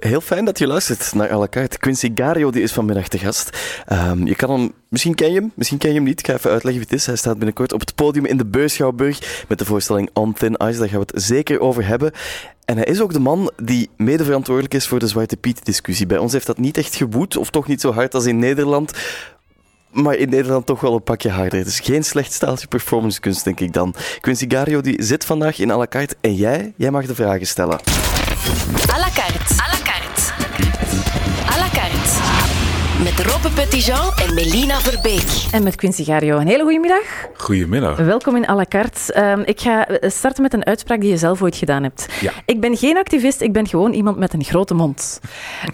Heel fijn dat je luistert naar à la carte. Quincy Gario die is vanmiddag te gast. Ehm, je kan hem, misschien ken je hem, misschien ken je hem niet. Ik ga even uitleggen wie het is. Hij staat binnenkort op het podium in de Beurschouwburg met de voorstelling On Thin Ice. Daar gaan we het zeker over hebben. En hij is ook de man die mede verantwoordelijk is voor de Zwarte Piet-discussie. Bij ons heeft dat niet echt geboet, of toch niet zo hard als in Nederland. Maar in Nederland toch wel een pakje harder. Is geen slecht staaltje performancekunst, denk ik dan. Quincy Gario die zit vandaag in à en jij, jij mag de vragen stellen. Met Robbe Petitjean en Melina Verbeek. En met Quincy Gario. Een hele goede middag. Goedemiddag. Welkom in à la carte. Ehm, ik ga starten met een uitspraak die je zelf ooit gedaan hebt. Ja. Ik ben geen activist, ik ben gewoon iemand met een grote mond.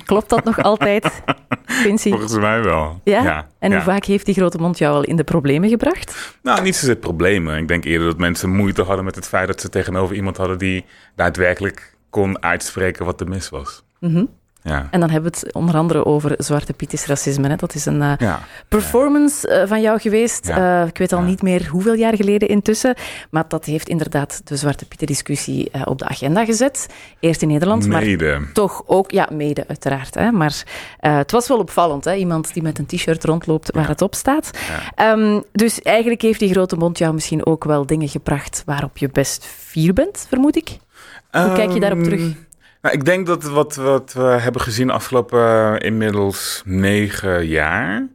Klopt dat nog altijd, Quincy? Volgens mij wel. Ja? En hoe ja. vaak heeft die grote mond jou al in de problemen gebracht? Nou, niet zozeer problemen. Ik denk eerder dat mensen moeite hadden met het feit dat ze tegenover iemand hadden die daadwerkelijk kon uitspreken wat er mis was. Mhm. Ja. En dan hebben we het onder andere over Zwarte Piet is racisme. Hè? Dat is een eh, Ja. performance eh, van jou geweest. Ja. Eh, ik weet al niet meer hoeveel jaar geleden intussen. Maar dat heeft inderdaad de Zwarte Pieten-discussie eh, op de agenda gezet. Eerst in Nederland, maar toch ook, ja, mede uiteraard. Hè, maar het was wel opvallend, hè, iemand die met een t-shirt rondloopt waar het op staat. Ehm, dus eigenlijk heeft die grote mond jou misschien ook wel dingen gebracht waarop je best fier bent, vermoed ik. Hoe kijk je daarop Ehm, terug? Ik denk dat wat, wat we hebben gezien afgelopen eh, inmiddels negen jaar...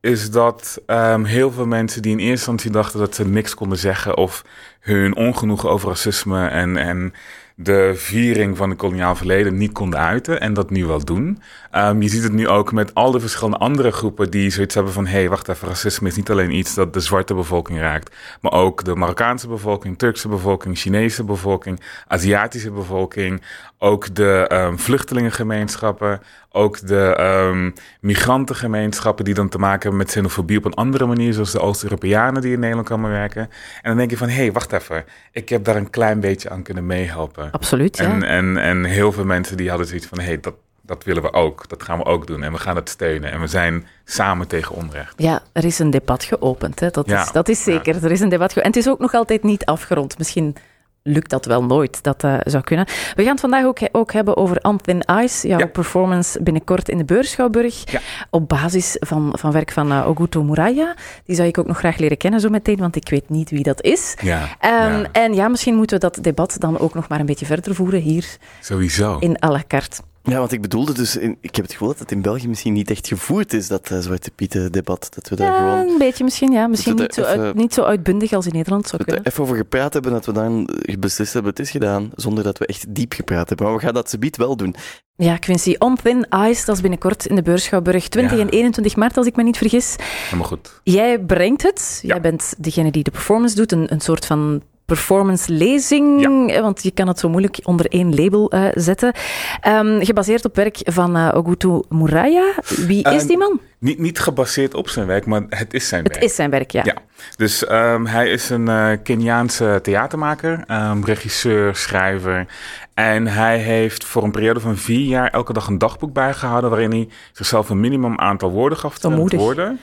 is dat ehm, heel veel mensen die in eerste instantie dachten dat ze niks konden zeggen... of hun ongenoegen over racisme en, en de viering van het koloniaal verleden niet konden uiten... en dat nu wel doen. Ehm, je ziet het nu ook met al de verschillende andere groepen die zoiets hebben van... hé, hey, wacht even, racisme is niet alleen iets dat de zwarte bevolking raakt... maar ook de Marokkaanse bevolking, Turkse bevolking, Chinese bevolking... Aziatische bevolking, ook de ehm, vluchtelingengemeenschappen... ook de ehm, migrantengemeenschappen die dan te maken hebben met xenofobie op een andere manier... zoals de Oost-Europeanen die in Nederland komen werken. En dan denk je van, hé, hey, wacht even, ik heb daar een klein beetje aan kunnen meehelpen. Absoluut, ja. En, en, en heel veel mensen die hadden zoiets van, hé, hey, dat, dat willen we ook. Dat gaan we ook doen en we gaan het steunen. En we zijn samen tegen onrecht. Ja, er is een debat geopend. Hè. Dat, Ja, is, dat is zeker. Er is een debat En het is ook nog altijd niet afgerond. Misschien lukt dat wel nooit. Dat eh, zou kunnen. We gaan het vandaag ook, ook hebben over On Thin Ice. Jouw Ja. performance binnenkort in de Beurschouwburg. Ja. Op basis van, van werk van eh, Oguto Muraya. Die zou ik ook nog graag leren kennen zo meteen, want ik weet niet wie dat is. Ja, Ehm, ja, En ja, misschien moeten we dat debat dan ook nog maar een beetje verder voeren hier sowieso. in à la carte. Ja, want ik bedoelde dus, in- ik heb het gevoel dat het in België misschien niet echt gevoerd is, dat eh, Zwarte Pieten-debat. Dat we daar Ja, gewoon een beetje misschien, ja. Misschien niet zo, uit- niet zo uitbundig als in Nederland zou dat we er even over gepraat hebben, dat we dan beslist hebben, het is gedaan, zonder dat we echt diep gepraat hebben. Maar we gaan dat subiet wel doen. Ja, Quincy, On Thin Ice, dat is binnenkort in de Beurschouwburg 20 Ja. en 21 maart, als ik me niet vergis. Helemaal goed. Jij brengt het. Ja. Jij bent degene die de performance doet, een, een soort van performance-lezing, eh, want je kan het zo moeilijk onder één label eh, zetten. Ehm, gebaseerd op werk van eh, Ogutu Muraya. Wie is Eh, die man? Niet, niet gebaseerd op zijn werk, maar het is zijn Het werk. is zijn werk, ja. Ja, dus ehm, hij is een Keniaanse theatermaker, ehm, regisseur, schrijver. En hij heeft voor een periode van vier jaar elke dag een dagboek bijgehouden... waarin hij zichzelf een minimum aantal woorden gaf te woorden.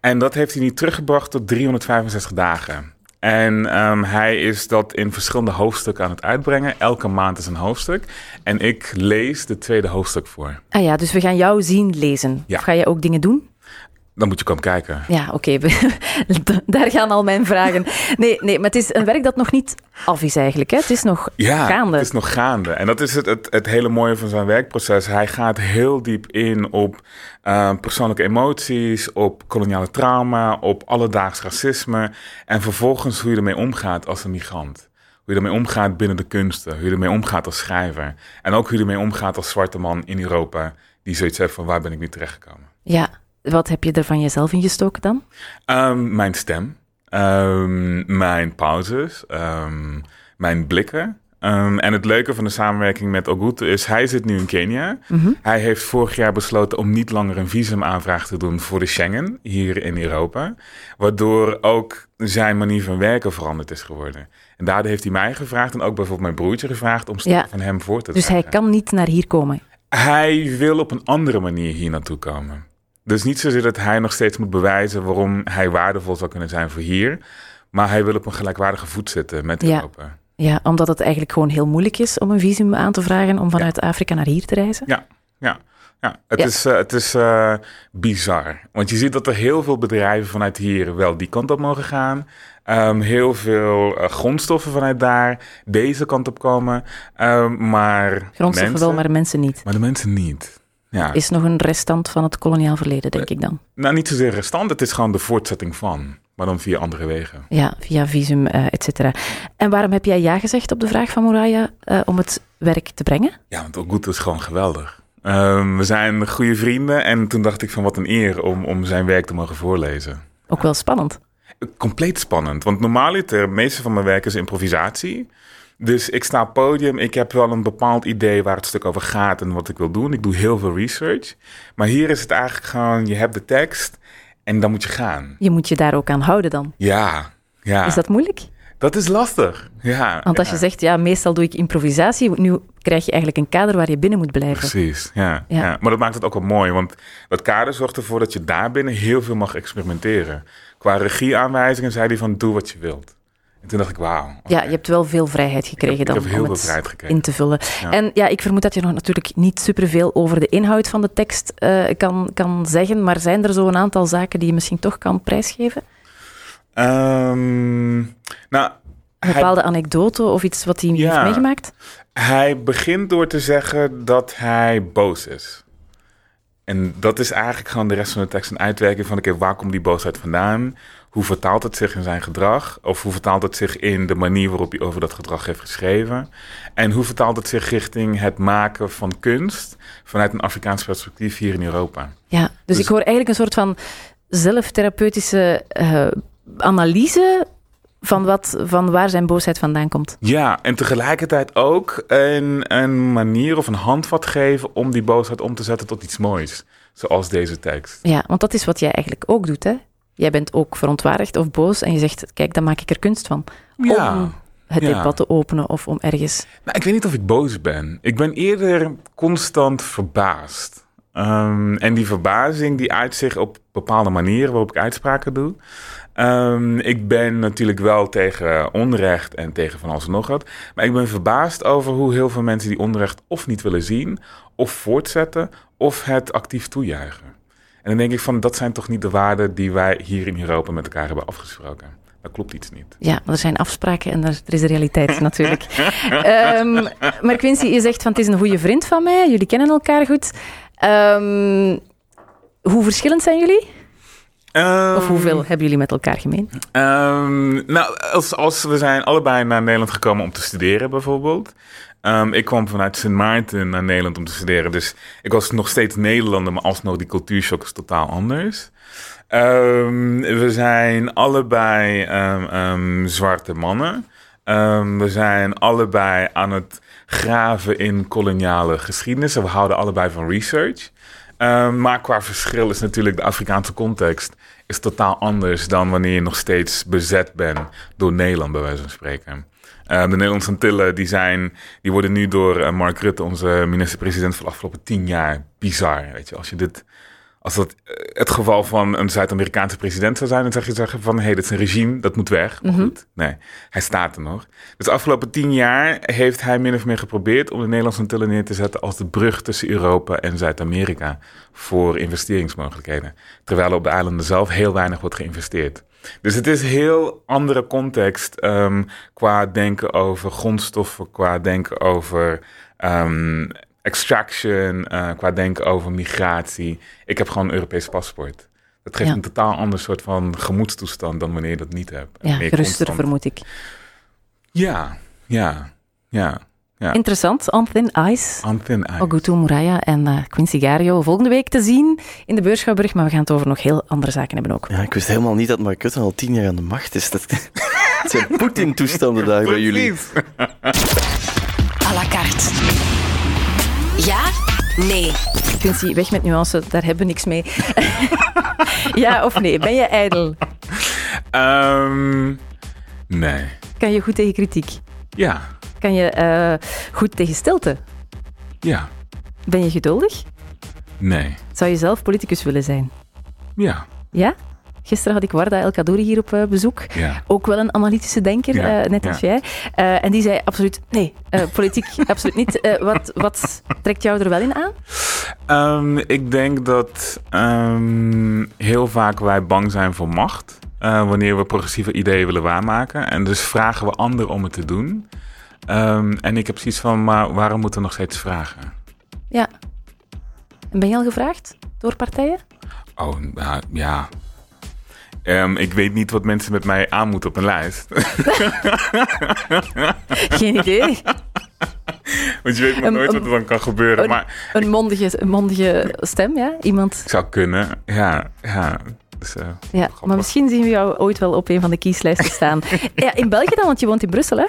En dat heeft hij nu teruggebracht tot 365 dagen. En ehm, hij is dat in verschillende hoofdstukken aan het uitbrengen. Elke maand is een hoofdstuk. En ik lees de tweede hoofdstuk voor. Ah ja, dus we gaan jou zien lezen. Ja. Of ga je ook dingen doen? Dan moet je komen kijken. Ja, oké. Daar gaan al mijn vragen. Nee, nee, maar het is een werk dat nog niet af is eigenlijk. Hè? Het is nog Ja, gaande. het is nog gaande. En dat is het, het, het hele mooie van zijn werkproces. Hij gaat heel diep in op eh, persoonlijke emoties, op koloniale trauma, op alledaags racisme. En vervolgens hoe je ermee omgaat als een migrant. Hoe je ermee omgaat binnen de kunsten. Hoe je ermee omgaat als schrijver. En ook hoe je ermee omgaat als zwarte man in Europa. Die zoiets heeft van waar ben ik nu terechtgekomen. Ja, wat heb je er van jezelf ingestoken dan? Ehm, mijn stem, ehm, mijn pauzes, ehm, mijn blikken. En het leuke van de samenwerking met Ogutu is, hij zit nu in Kenia. Mhm. Hij heeft vorig jaar besloten om niet langer een visumaanvraag te doen voor de Schengen hier in Europa. Waardoor ook zijn manier van werken veranderd is geworden. En daardoor heeft hij mij gevraagd en ook bijvoorbeeld mijn broertje gevraagd om Ja. van hem voor te Dus hij kan niet naar hier komen. Hij wil op een andere manier hier naartoe komen. Dus niet zozeer dat hij nog steeds moet bewijzen waarom hij waardevol zou kunnen zijn voor hier. Maar hij wil op een gelijkwaardige voet zitten met Ja. Europa. Ja, omdat het eigenlijk gewoon heel moeilijk is om een visum aan te vragen om vanuit Afrika naar hier te reizen. Ja, ja. Ja, het Ja. is, eh, het is eh, bizar. Want je ziet dat er heel veel bedrijven vanuit hier wel die kant op mogen gaan. Ehm, heel veel eh, grondstoffen vanuit daar deze kant op komen. Ehm, maar Grondstoffen mensen, wel, maar mensen niet. maar de mensen niet. Ja. Is nog een restant van het koloniaal verleden, denk ik dan. Nou, niet zozeer restant. Het is gewoon de voortzetting van. Maar dan via andere wegen. Ja, via visum, eh et cetera. En waarom heb jij ja gezegd op de vraag van Moraya eh, om het werk te brengen? Ja, want Oguto is gewoon geweldig. Ehm, we zijn goede vrienden. En toen dacht ik van wat een eer om, om zijn werk te mogen voorlezen. Ook wel spannend. compleet spannend. Want normaliter, het meeste van mijn werk is improvisatie. Dus ik sta op het podium, ik heb wel een bepaald idee waar het stuk over gaat en wat ik wil doen. Ik doe heel veel research. Maar hier is het eigenlijk gewoon, je hebt de tekst en dan moet je gaan. Je moet je daar ook aan houden dan. Ja, ja. Is dat moeilijk? Dat is lastig. Ja, Want als ja. je zegt, ja, meestal doe ik improvisatie, nu krijg je eigenlijk een kader waar je binnen moet blijven. Precies, ja, Ja. ja. Maar dat maakt het ook wel mooi, want dat kader zorgt ervoor dat je daarbinnen heel veel mag experimenteren. Qua regieaanwijzingen zei hij van doe wat je wilt. En toen dacht ik, wauw. Ja, je hebt wel veel vrijheid gekregen ik dan heb heel om veel het vrijheid gekregen. in te vullen. Ja. En ja, ik vermoed dat je nog natuurlijk niet superveel over de inhoud van de tekst eh, kan, kan zeggen, maar zijn er zo een aantal zaken die je misschien toch kan prijsgeven? Ehm, nou, Een hij, bepaalde anekdote of iets wat hij Ja. heeft meegemaakt? hij begint door te zeggen dat hij boos is. En dat is eigenlijk gewoon de rest van de tekst een uitwerking van... oké, waar komt die boosheid vandaan? Hoe vertaalt het zich in zijn gedrag? Of hoe vertaalt het zich in de manier waarop hij over dat gedrag heeft geschreven? En hoe vertaalt het zich richting het maken van kunst... vanuit een Afrikaans perspectief hier in Europa? Ja, dus, Dus- ik hoor eigenlijk een soort van zelftherapeutische eh, analyse van, wat, van waar zijn boosheid vandaan komt. Ja, en tegelijkertijd ook een, een manier of een handvat geven... om die boosheid om te zetten tot iets moois. Zoals deze tekst. Ja, want dat is wat jij eigenlijk ook doet, hè? Jij bent ook verontwaardigd of boos en je zegt, kijk, dan maak ik er kunst van. Ja. Om het Ja. debat te openen of om ergens... Nou, ik weet niet of ik boos ben. Ik ben eerder constant verbaasd. Ehm, en die verbazing die uit zich op bepaalde manieren waarop ik uitspraken doe. Ehm, ik ben natuurlijk wel tegen onrecht en tegen van alles en nog wat. Maar ik ben verbaasd over hoe heel veel mensen die onrecht of niet willen zien, of voortzetten, of het actief toejuichen. En dan denk ik van, dat zijn toch niet de waarden die wij hier in Europa met elkaar hebben afgesproken. Dat klopt iets niet. Ja, maar er zijn afspraken en er, is realiteit natuurlijk. Ehm, maar Quincy, je zegt van het is een goede vriend van mij, jullie kennen elkaar goed. Ehm, hoe verschillend zijn jullie? Of hoeveel hebben jullie met elkaar gemeen? Ehm, nou, als, als we zijn allebei naar Nederland gekomen om te studeren, bijvoorbeeld. Ehm, ik kwam vanuit Sint Maarten naar Nederland om te studeren. Dus ik was nog steeds Nederlander, maar alsnog die cultuurshock is totaal anders. Ehm, we zijn allebei ehm, zwarte mannen. We zijn allebei aan het graven in koloniale geschiedenis. En we houden allebei van research. Maar qua verschil is natuurlijk de Afrikaanse context is totaal anders dan wanneer je nog steeds bezet bent door Nederland, bij wijze van spreken. Ehm, de Nederlandse Antillen die zijn, die worden nu door eh, Mark Rutte, onze minister-president van de afgelopen tien jaar, bizar. Weet je, als je dit, als dat eh, het geval van een Zuid-Amerikaanse president zou zijn, dan zeg je zeggen van, hé, hey, dit is een regime, dat moet weg. Maar goed, nee, hij staat er nog. Dus de afgelopen tien jaar heeft hij min of meer geprobeerd om de Nederlandse Antillen neer te zetten als de brug tussen Europa en Zuid-Amerika voor investeringsmogelijkheden. Terwijl er op de eilanden zelf heel weinig wordt geïnvesteerd. Dus het is een heel andere context ehm, qua denken over grondstoffen, qua denken over ehm, extraction, eh, qua denken over migratie. Ik heb gewoon een Europees paspoort. Dat geeft Ja. een totaal ander soort van gemoedstoestand dan wanneer je dat niet hebt. Ja, geruster constant- vermoed ik. Ja, ja, ja. Ja. Interessant, On Thin Ice. On thin ice. Ogutu Muraya en eh, Quincy Gario volgende week te zien in de Beurschouwburg, maar we gaan het over nog heel andere zaken hebben ook. Ja, ik wist helemaal niet dat Mark Rutte al tien jaar aan de macht is. Dat, het zijn Poetin-toestanden daar bij jullie. À la carte. Ja? Nee. Quincy, weg met nuance, daar hebben we niks mee. ja of nee? Ben je ijdel? Ehm, nee. Kan je goed tegen kritiek? Ja, Kan je eh, goed tegen stilte? ja, Ben je geduldig? nee. Zou je zelf politicus willen zijn? Ja, Ja? Gisteren had ik Warda El Kadouri hier op eh, bezoek. Ja. Ook wel een analytische denker, Ja, eh, net als jij. Eh, en die zei absoluut, nee, politiek absoluut niet. Wat, wat trekt jou er wel in aan? Ehm, ik denk dat ehm, heel vaak wij bang zijn voor macht. wanneer we progressieve ideeën willen waarmaken. En dus vragen we anderen om het te doen. Ehm, en ik heb zoiets van, maar waarom moeten we nog steeds vragen? Ja. En ben je al gevraagd door partijen? Oh, nou, ja. Ehm, ik weet niet wat mensen met mij aan moeten op een lijst. Geen idee. Want je weet maar nooit een- wat er dan kan gebeuren. een- Maar Een mondige, een mondige stem, ja? Iemand. zou kunnen. Ja, ja. Dus, eh, Ja, maar misschien zien we jou ooit wel op een van de kieslijsten staan. ja, in België dan, want je woont in Brussel, hè?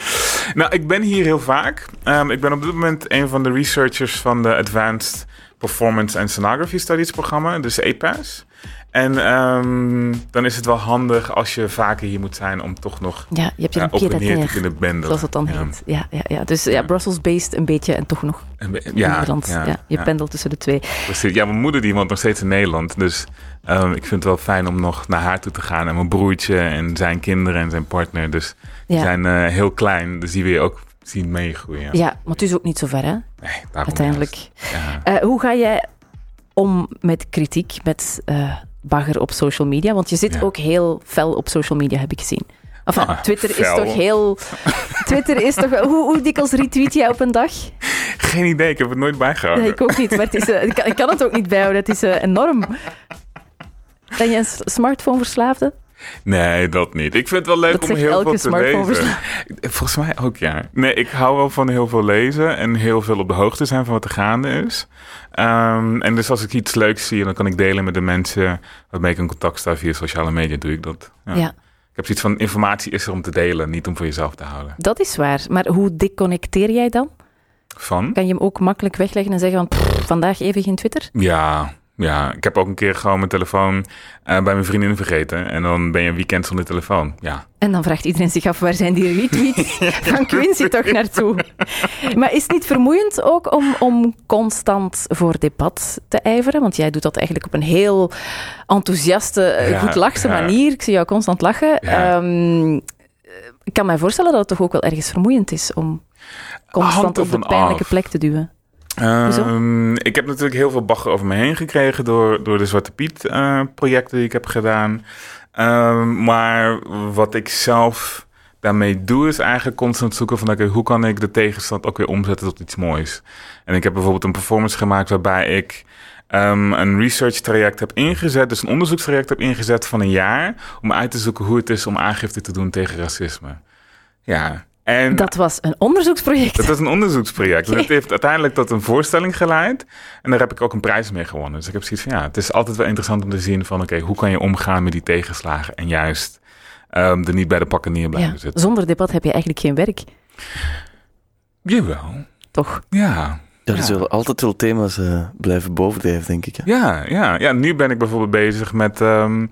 Nou, ik ben hier heel vaak. Ehm, ik ben op dit moment een van de researchers van de Advanced Performance and Sonography Studies programma, dus APAS. En ehm, dan is het wel handig als je vaker hier moet zijn om toch nog Ja, je hebt ja, een op en neer te kunnen benden. zoals het dan Ja. heet. Ja, ja, ja. Dus ja, Ja. Brussels-based een beetje en toch nog in Ja, Nederland. Ja, je pendelt tussen de twee. precies. Ja, mijn moeder die woont nog steeds in Nederland. Dus ehm, ik vind het wel fijn om nog naar haar toe te gaan. En mijn broertje en zijn kinderen en zijn partner. Dus die zijn eh, heel klein. Dus die wil je ook zien meegroeien. ja, maar het is ook niet zo ver, hè? Nee, Uiteindelijk. Ja. Eh, hoe ga jij om met kritiek, met eh, bagger op social media? Want je zit Ja. ook heel fel op social media, heb ik gezien. Enfin, Ah, Twitter is toch heel... Twitter is toch... Hoe, hoe dikwijls retweet jij op een dag? Geen idee, ik heb het nooit bijgehouden. Nee, ik ook niet, maar het is, eh, ik, kan, ik kan het ook niet bijhouden. Het is enorm. Ben je een s- smartphone-verslaafde? Nee, dat niet. Ik vind het wel leuk Dat om heel veel te lezen. Volgens mij ook, ja. Nee, ik hou wel van heel veel lezen en heel veel op de hoogte zijn van wat er gaande is. Ehm, en dus als ik iets leuks zie, dan kan ik delen met de mensen waarmee ik in contact sta via sociale media, doe ik dat. Ja. Ja. Ik heb zoiets van, informatie is er om te delen, niet om voor jezelf te houden. dat is waar. Maar hoe deconnecteer jij dan? Van? Kan je hem ook makkelijk wegleggen en zeggen van... "Pff, vandaag even geen Twitter? Ja, ja. Ik heb ook een keer gewoon mijn telefoon eh, bij mijn vriendin vergeten. En dan ben je een weekend zonder telefoon. Ja. En dan vraagt iedereen zich af, waar zijn die retweets van Quincy toch naartoe? Maar is het niet vermoeiend ook om, om constant voor debat te ijveren? Want jij doet dat eigenlijk op een heel enthousiaste, eh, Ja, goed lachse ja. manier. Ik zie jou constant lachen. Ja. Ehm, ik kan mij voorstellen dat het toch ook wel ergens vermoeiend is om constant op de ervan pijnlijke af. plek te duwen. Ehm, ik heb natuurlijk heel veel bagger over me heen gekregen door, door de Zwarte Piet eh, projecten die ik heb gedaan. Ehm, maar wat ik zelf daarmee doe is eigenlijk constant zoeken van oké, hoe kan ik de tegenstand ook weer omzetten tot iets moois. En ik heb bijvoorbeeld een performance gemaakt waarbij ik ehm, een research traject heb ingezet, dus een onderzoekstraject heb ingezet van een jaar, om uit te zoeken hoe het is om aangifte te doen tegen racisme. Ja, en Dat was een onderzoeksproject. dat was een onderzoeksproject. En Oké. dat heeft uiteindelijk tot een voorstelling geleid. En daar heb ik ook een prijs mee gewonnen. Dus ik heb zoiets van, ja, het is altijd wel interessant om te zien van... oké, hoe kan je omgaan met die tegenslagen en juist ehm, er niet bij de pakken neer blijven Ja, zitten. zonder debat heb je eigenlijk geen werk, Jawel, toch? ja. Er Ja. zullen altijd wel thema's eh, blijven bovendrijven, denk ik. Hè? Ja, ja, ja, nu ben ik bijvoorbeeld bezig met ehm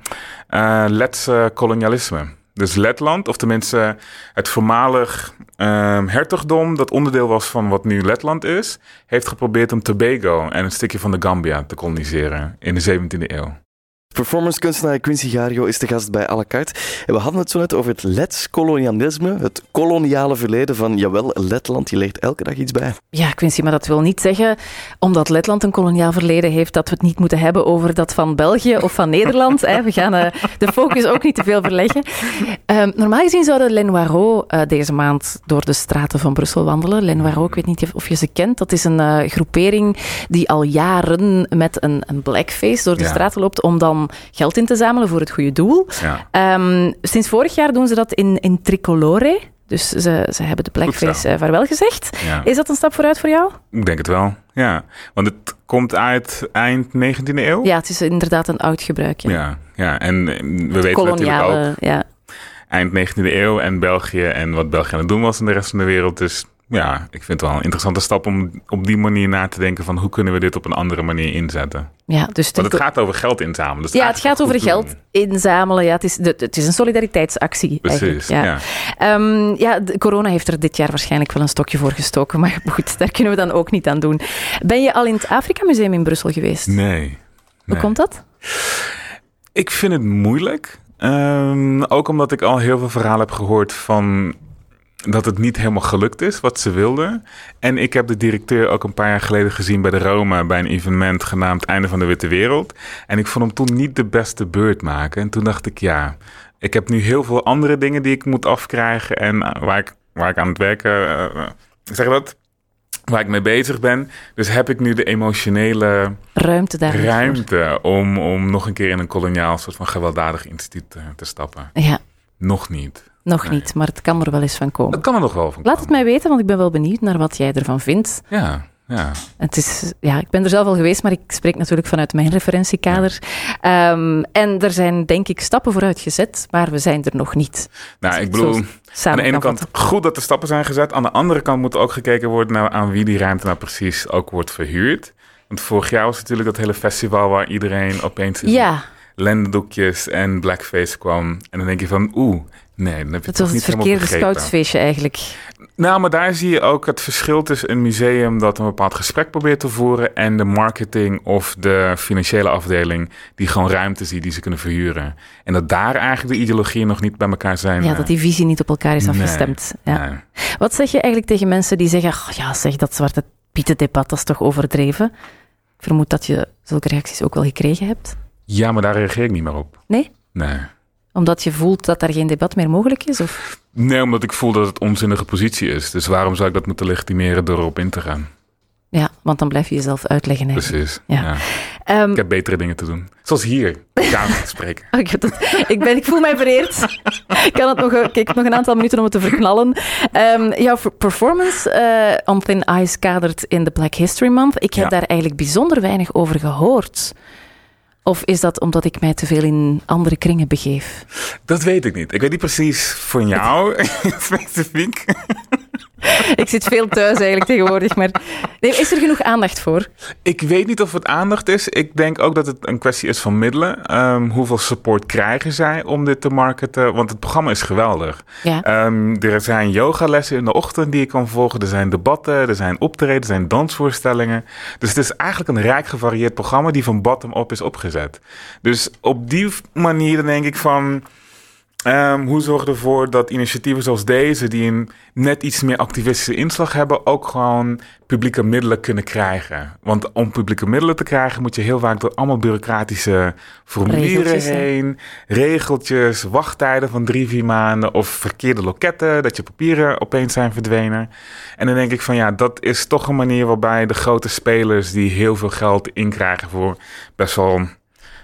eh, Letse kolonialisme. Dus Letland, of tenminste het voormalig ehm, hertogdom... dat onderdeel was van wat nu Letland is... heeft geprobeerd om Tobago en een stukje van de Gambia te koloniseren in de 17e eeuw. Performancekunstenaar Quincy Gario is de gast bij à la carte. En we hadden het zo net over het Lets kolonialisme, het koloniale verleden van, jawel, Letland. Je leert elke dag iets bij. Ja, Quincy, maar dat wil niet zeggen, omdat Letland een koloniaal verleden heeft, dat we het niet moeten hebben over dat van België of van Nederland. hè. We gaan eh, de focus ook niet te veel verleggen. Ehm, normaal gezien zouden Les Noireaux eh, deze maand door de straten van Brussel wandelen. Les Noireaux, ik weet niet of je ze kent. Dat is een eh, groepering die al jaren met een, een blackface door de Ja. straten loopt om dan geld in te zamelen voor het goede doel. Ja. Ehm, sinds vorig jaar doen ze dat in, in tricolore. Dus ze, ze hebben de blackface eh, vaarwel gezegd. Ja, Is dat een stap vooruit voor jou? ik denk het wel. Ja, want het komt uit eind 19e eeuw. Ja, het is inderdaad een oud gebruik. Ja. ja, ja. en we weten natuurlijk ook ja. eind 19e eeuw en België en wat België aan het doen was in de rest van de wereld. Dus ja, ik vind het wel een interessante stap om op die manier na te denken van hoe kunnen we dit op een andere manier inzetten. ja, dus Want het gaat over geld inzamelen. dus ja, het gaat over geld doen. inzamelen. Ja, het, is het is een solidariteitsactie. Precies, eigenlijk. ja. Ja. Ehm, ja, de- corona heeft er dit jaar waarschijnlijk wel een stokje voor gestoken. Maar goed, daar kunnen we dan ook niet aan doen. Ben je al in het Afrika Museum in Brussel geweest? Nee. Hoe komt dat? Ik vind het moeilijk. Ehm, ook omdat ik al heel veel verhalen heb gehoord van dat het niet helemaal gelukt is wat ze wilden. En ik heb de directeur ook een paar jaar geleden gezien bij de Roma bij een evenement genaamd Einde van de Witte Wereld. En ik vond hem toen niet de beste beurt maken. En toen dacht ik, ja, ik heb nu heel veel andere dingen die ik moet afkrijgen en eh, waar ik, waar ik aan het werken, uh, zeg dat, waar ik mee bezig ben. Dus heb ik nu de emotionele Ruimte daar. ruimte om, om nog een keer in een koloniaal soort van gewelddadig instituut te stappen. Ja, Nog niet. nog Nee. niet, maar het kan er wel eens van komen. Dat kan er nog wel van Laat het mij weten, want ik ben wel benieuwd naar wat jij ervan vindt. Ja, ja. Het is, ja, ik ben er zelf al geweest, maar ik spreek natuurlijk vanuit mijn referentiekader. Ehm, en er zijn, denk ik, stappen vooruit gezet, maar we zijn er nog niet. Nou, ik het bedoel, aan de ene kan kant vatten. goed dat er stappen zijn gezet. Aan de andere kant moet ook gekeken worden naar aan wie die ruimte nou precies ook wordt verhuurd. Want vorig jaar was natuurlijk dat hele festival waar iedereen opeens Ja, lendendoekjes en blackface kwam. En dan denk je van, oeh, nee, dan heb je het toch was het verkeerde scoutsfeestje eigenlijk. Nou, maar daar zie je ook het verschil tussen een museum dat een bepaald gesprek probeert te voeren en de marketing of de financiële afdeling die gewoon ruimte ziet die ze kunnen verhuren. En dat daar eigenlijk de ideologieën nog niet bij elkaar zijn. Ja, eh, dat die visie niet op elkaar is nee. afgestemd. Ja. nee. Wat zeg je eigenlijk tegen mensen die zeggen, "Ach, ja zeg, dat zwarte pieten debat, dat is toch overdreven? Ik vermoed dat je zulke reacties ook wel gekregen hebt. Ja, maar daar reageer ik niet meer op. Nee? Nee. Omdat je voelt dat daar geen debat meer mogelijk is? Of? Nee, omdat ik voel dat het onzinnige positie is. Dus waarom zou ik dat moeten legitimeren door erop in te gaan? Ja, want dan blijf je jezelf uitleggen. eigenlijk. Precies. Ja. Ja. Ehm, Ik heb betere dingen te doen. Zoals hier, kamer te spreken. Oh, ik, heb dat- ik, ben, ik voel mij vereerd. ik, kan het nog, ik heb nog een aantal minuten om het te verknallen. Ehm, jouw per- performance eh On Thin Ice kadert in de Black History Month. Ik heb Ja. daar eigenlijk bijzonder weinig over gehoord. Of is dat omdat ik mij te veel in andere kringen begeef? Dat weet ik niet. Ik weet niet precies van jou specifiek. ik zit veel thuis eigenlijk tegenwoordig, maar nee, is er genoeg aandacht voor? Ik weet niet of het aandacht is. Ik denk ook dat het een kwestie is van middelen. Ehm, hoeveel support krijgen zij om dit te marketen? Want het programma is geweldig. Ja. Ehm, er zijn yogalessen in de ochtend die je kan volgen. Er zijn debatten, er zijn optreden, er zijn dansvoorstellingen. Dus het is eigenlijk een rijk gevarieerd programma die van bottom-up is opgezet. Dus op die manier denk ik van... ehm, hoe zorg je ervoor dat initiatieven zoals deze, die een net iets meer activistische inslag hebben, ook gewoon publieke middelen kunnen krijgen? Want om publieke middelen te krijgen, moet je heel vaak door allemaal bureaucratische formulieren Regeltjes, heen, regeltjes, wachttijden van drie, vier maanden of verkeerde loketten, dat je papieren opeens zijn verdwenen. En dan denk ik van ja, dat is toch een manier waarbij de grote spelers die heel veel geld inkrijgen voor best wel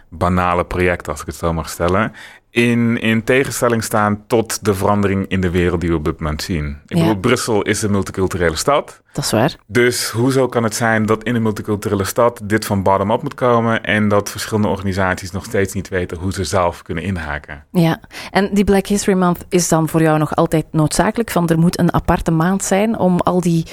banale projecten, als ik het zo mag stellen, in, in tegenstelling staan tot de verandering in de wereld die we op dit moment zien. Ik Ja. bedoel, Brussel is een multiculturele stad. Dat is waar. Dus hoezo kan het zijn dat in een multiculturele stad dit van bottom-up moet komen en dat verschillende organisaties nog steeds niet weten hoe ze zelf kunnen inhaken? Ja, en die Black History Month is dan voor jou nog altijd noodzakelijk? Van er moet een aparte maand zijn om al die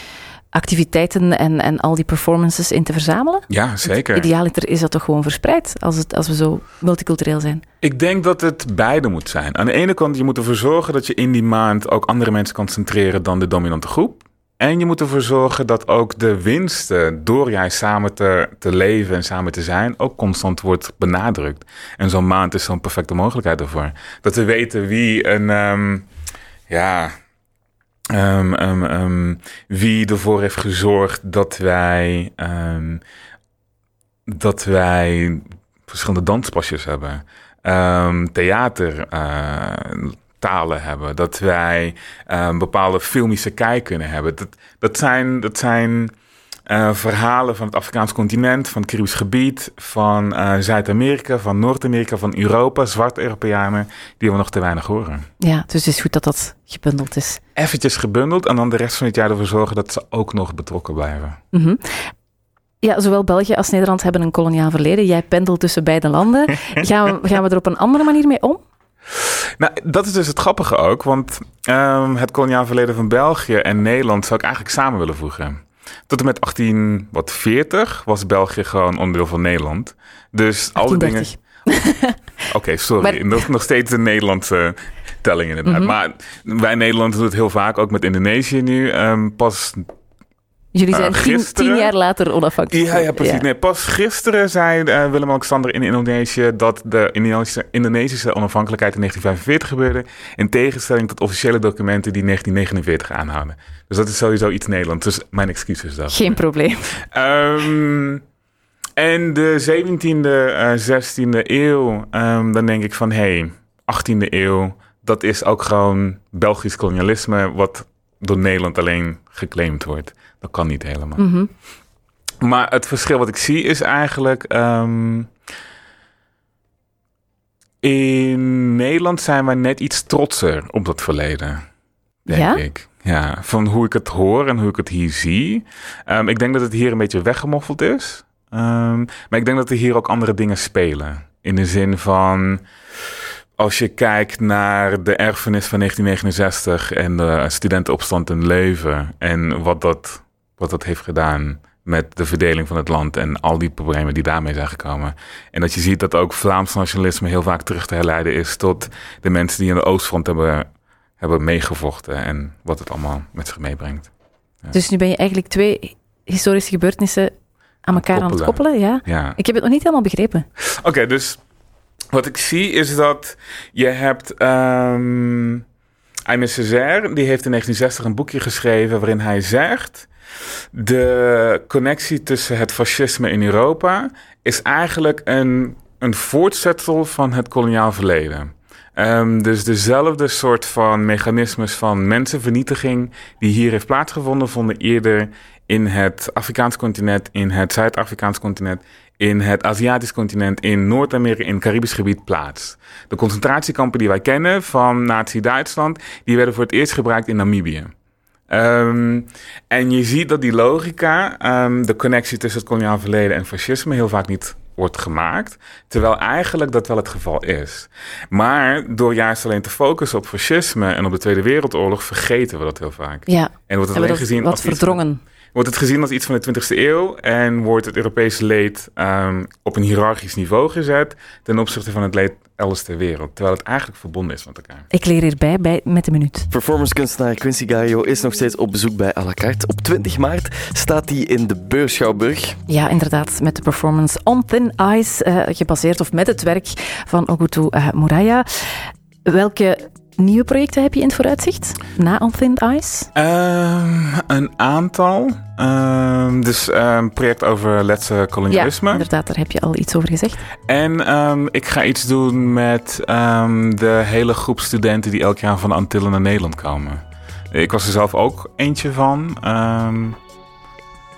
activiteiten en, en al die performances in te verzamelen? Ja, zeker. Idealiter is dat toch gewoon verspreid als, het, als we zo multicultureel zijn? Ik denk dat het beide moet zijn. Aan de ene kant, je moet ervoor zorgen dat je in die maand ook andere mensen kan centreren dan de dominante groep. En je moet ervoor zorgen dat ook de winsten, door jij samen te, te leven en samen te zijn, ook constant wordt benadrukt. En zo'n maand is zo'n perfecte mogelijkheid ervoor. Dat we weten wie een, ehm, ja, ehm, ehm, ehm, wie ervoor heeft gezorgd dat wij, dat wij verschillende danspasjes hebben theater, eh, talen hebben, dat wij bepaalde filmische kijk kunnen hebben. Dat, dat zijn, dat zijn eh, verhalen van het Afrikaans continent, van het Caribisch gebied, van eh, Zuid-Amerika, van Noord-Amerika, van Europa, zwarte Europeanen, die we nog te weinig horen. Ja, dus het is goed dat dat gebundeld is. Eventjes gebundeld en dan de rest van het jaar ervoor zorgen dat ze ook nog betrokken blijven. Mhm. Ja, zowel België als Nederland hebben een koloniaal verleden. Jij pendelt tussen beide landen. Gaan we, gaan we er op een andere manier mee om? Nou, dat is dus het grappige ook, want ehm, het koloniaal verleden van België en Nederland zou ik eigenlijk samen willen voegen. Tot en met 1840 was België gewoon onderdeel van Nederland. Dus al die dingen. 1830. Oké, sorry. Maar- Nog, nog steeds een Nederlandse telling inderdaad. Mhm. Maar wij Nederland doen het heel vaak, ook met Indonesië nu. Ehm, pas Jullie Eh, zijn tien, gisteren- tien jaar later onafhankelijk. Ja, ja, precies. Nee, pas gisteren zei eh, Willem-Alexander in Indonesië dat de Indonesische, Indonesische onafhankelijkheid in 1945 gebeurde. In tegenstelling tot officiële documenten die 1949 aanhouden. Dus dat is sowieso iets Nederlands. Dus mijn excuses daarvoor. Geen probleem. Ehm, en de 17e, eh 16e eeuw, ehm, dan denk ik van hé, hey, 18e eeuw, dat is ook gewoon Belgisch kolonialisme, wat door Nederland alleen geclaimd wordt. Dat kan niet helemaal. Mhm. Maar het verschil wat ik zie is eigenlijk. ehm, in Nederland zijn wij net iets trotser op dat verleden. Denk Ja? ik. Ja, van hoe ik het hoor en hoe ik het hier zie. Ehm, ik denk dat het hier een beetje weggemoffeld is. Ehm, maar ik denk dat er hier ook andere dingen spelen. In de zin van. Als je kijkt naar de erfenis van 1969 en de studentenopstand in Leuven. En wat dat, wat dat heeft gedaan met de verdeling van het land en al die problemen die daarmee zijn gekomen. En dat je ziet dat ook Vlaams nationalisme heel vaak terug te herleiden is tot de mensen die aan de Oostfront hebben, hebben meegevochten en wat het allemaal met zich meebrengt. Dus nu ben je eigenlijk twee historische gebeurtenissen aan elkaar aan het koppelen. koppelen, ja? Ja. Ik heb het nog niet helemaal begrepen. Oké, dus wat ik zie is dat je hebt. ehm Aimé Césaire, die heeft in 1960 een boekje geschreven waarin hij zegt. De connectie tussen het fascisme in Europa is eigenlijk een, een voortzetsel van het koloniaal verleden. Ehm, dus dezelfde soort van mechanismes van mensenvernietiging die hier heeft plaatsgevonden, vonden eerder in het Afrikaans continent, in het Zuid-Afrikaans continent, in het Aziatisch continent, in Noord-Amerika, in het Caribisch gebied plaats. De concentratiekampen die wij kennen van Nazi-Duitsland, die werden voor het eerst gebruikt in Namibië. Ehm, en je ziet dat die logica, ehm, de connectie tussen het koloniaal verleden en fascisme, heel vaak niet wordt gemaakt. Terwijl eigenlijk dat wel het geval is. Maar door juist alleen te focussen op fascisme en op de Tweede Wereldoorlog, vergeten we dat heel vaak. Ja, En wordt het alleen dat gezien wat als iets verdrongen. Wordt het gezien als iets van de 20e eeuw en wordt het Europese leed ehm, op een hiërarchisch niveau gezet ten opzichte van het leed elders ter wereld. Terwijl het eigenlijk verbonden is met elkaar. Ik leer hierbij bij met de minuut. Performancekunstenaar Quincy Gaio is nog steeds op bezoek bij à la carte. Op 20 maart staat hij in de Beurschouwburg. Ja, inderdaad, met de performance On Thin Ice, eh, gebaseerd of met het werk van Ogutu uh, Muraya. Welke nieuwe projecten heb je in het vooruitzicht na On Thin Ice? Ehm, een aantal. Ehm, dus een project over letse kolonialisme. Ja, inderdaad, daar heb je al iets over gezegd. En ehm, ik ga iets doen met ehm, de hele groep studenten die elk jaar van de Antillen naar Nederland komen. Ik was er zelf ook eentje van. ehm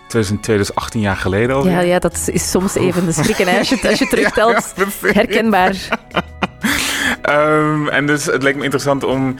2002, dus 18 jaar geleden alweer. Ja, ja, dat is soms even de schrikken hè, als je, als je terugtelt. Herkenbaar. Ehm, en dus het leek me interessant om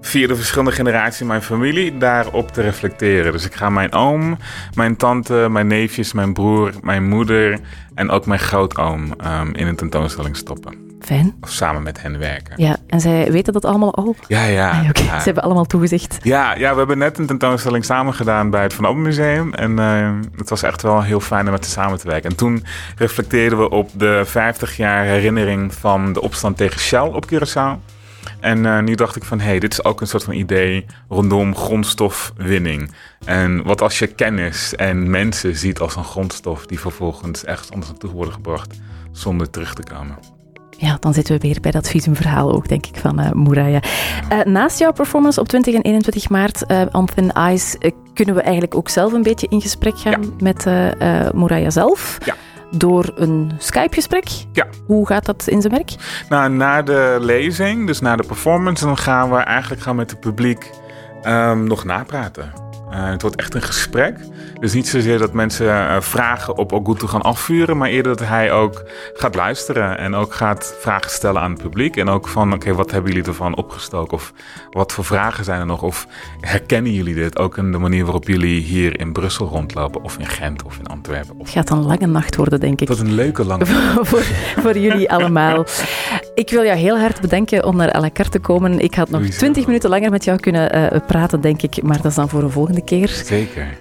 via de verschillende generaties in mijn familie daarop te reflecteren. Dus ik ga mijn oom, mijn tante, mijn neefjes, mijn broer, mijn moeder en ook mijn grootoom ehm, in een tentoonstelling stoppen. Fijn. Of samen met hen werken. Ja, en zij weten dat allemaal al? Ja, ja. Ah, Oké, ja. ze hebben allemaal toegezegd. Ja, ja, we hebben net een tentoonstelling samen gedaan bij het Van Open Museum. En eh, het was echt wel heel fijn om met ze samen te werken. En toen reflecteerden we op de 50 jaar herinnering van de opstand tegen Shell op Curaçao. En eh, nu dacht ik van, hé, hey, dit is ook een soort van idee rondom grondstofwinning. En wat als je kennis en mensen ziet als een grondstof die vervolgens ergens anders naartoe worden gebracht zonder terug te komen. Ja, dan zitten we weer bij dat visumverhaal ook, denk ik, van Moeraya. Eh, naast jouw performance op 20 en 21 maart, eh On Thin eh, kunnen we eigenlijk ook zelf een beetje in gesprek gaan met eh Moeraya zelf. Ja. Door een Skype-gesprek. Ja. Hoe gaat dat in zijn werk? Nou, na de lezing, dus na de performance, dan gaan we eigenlijk gaan met het publiek ehm, nog napraten. Eh, het wordt echt een gesprek. Dus niet zozeer dat mensen eh, vragen op Ogutu gaan afvuren, maar eerder dat hij ook gaat luisteren en ook gaat vragen stellen aan het publiek. En ook van, oké, wat hebben jullie ervan opgestoken? Of wat voor vragen zijn er nog? Of herkennen jullie dit ook in de manier waarop jullie hier in Brussel rondlopen? Of in Gent of in Antwerpen? Of... Het gaat een lange nacht worden, denk ik. Dat is een leuke lange... voor, voor jullie allemaal. Ik wil jou heel hard bedanken om naar à la carte te komen. Ik had nog. 20 minuten langer met jou kunnen eh, praten, denk ik. Maar dat is dan voor een Zeker.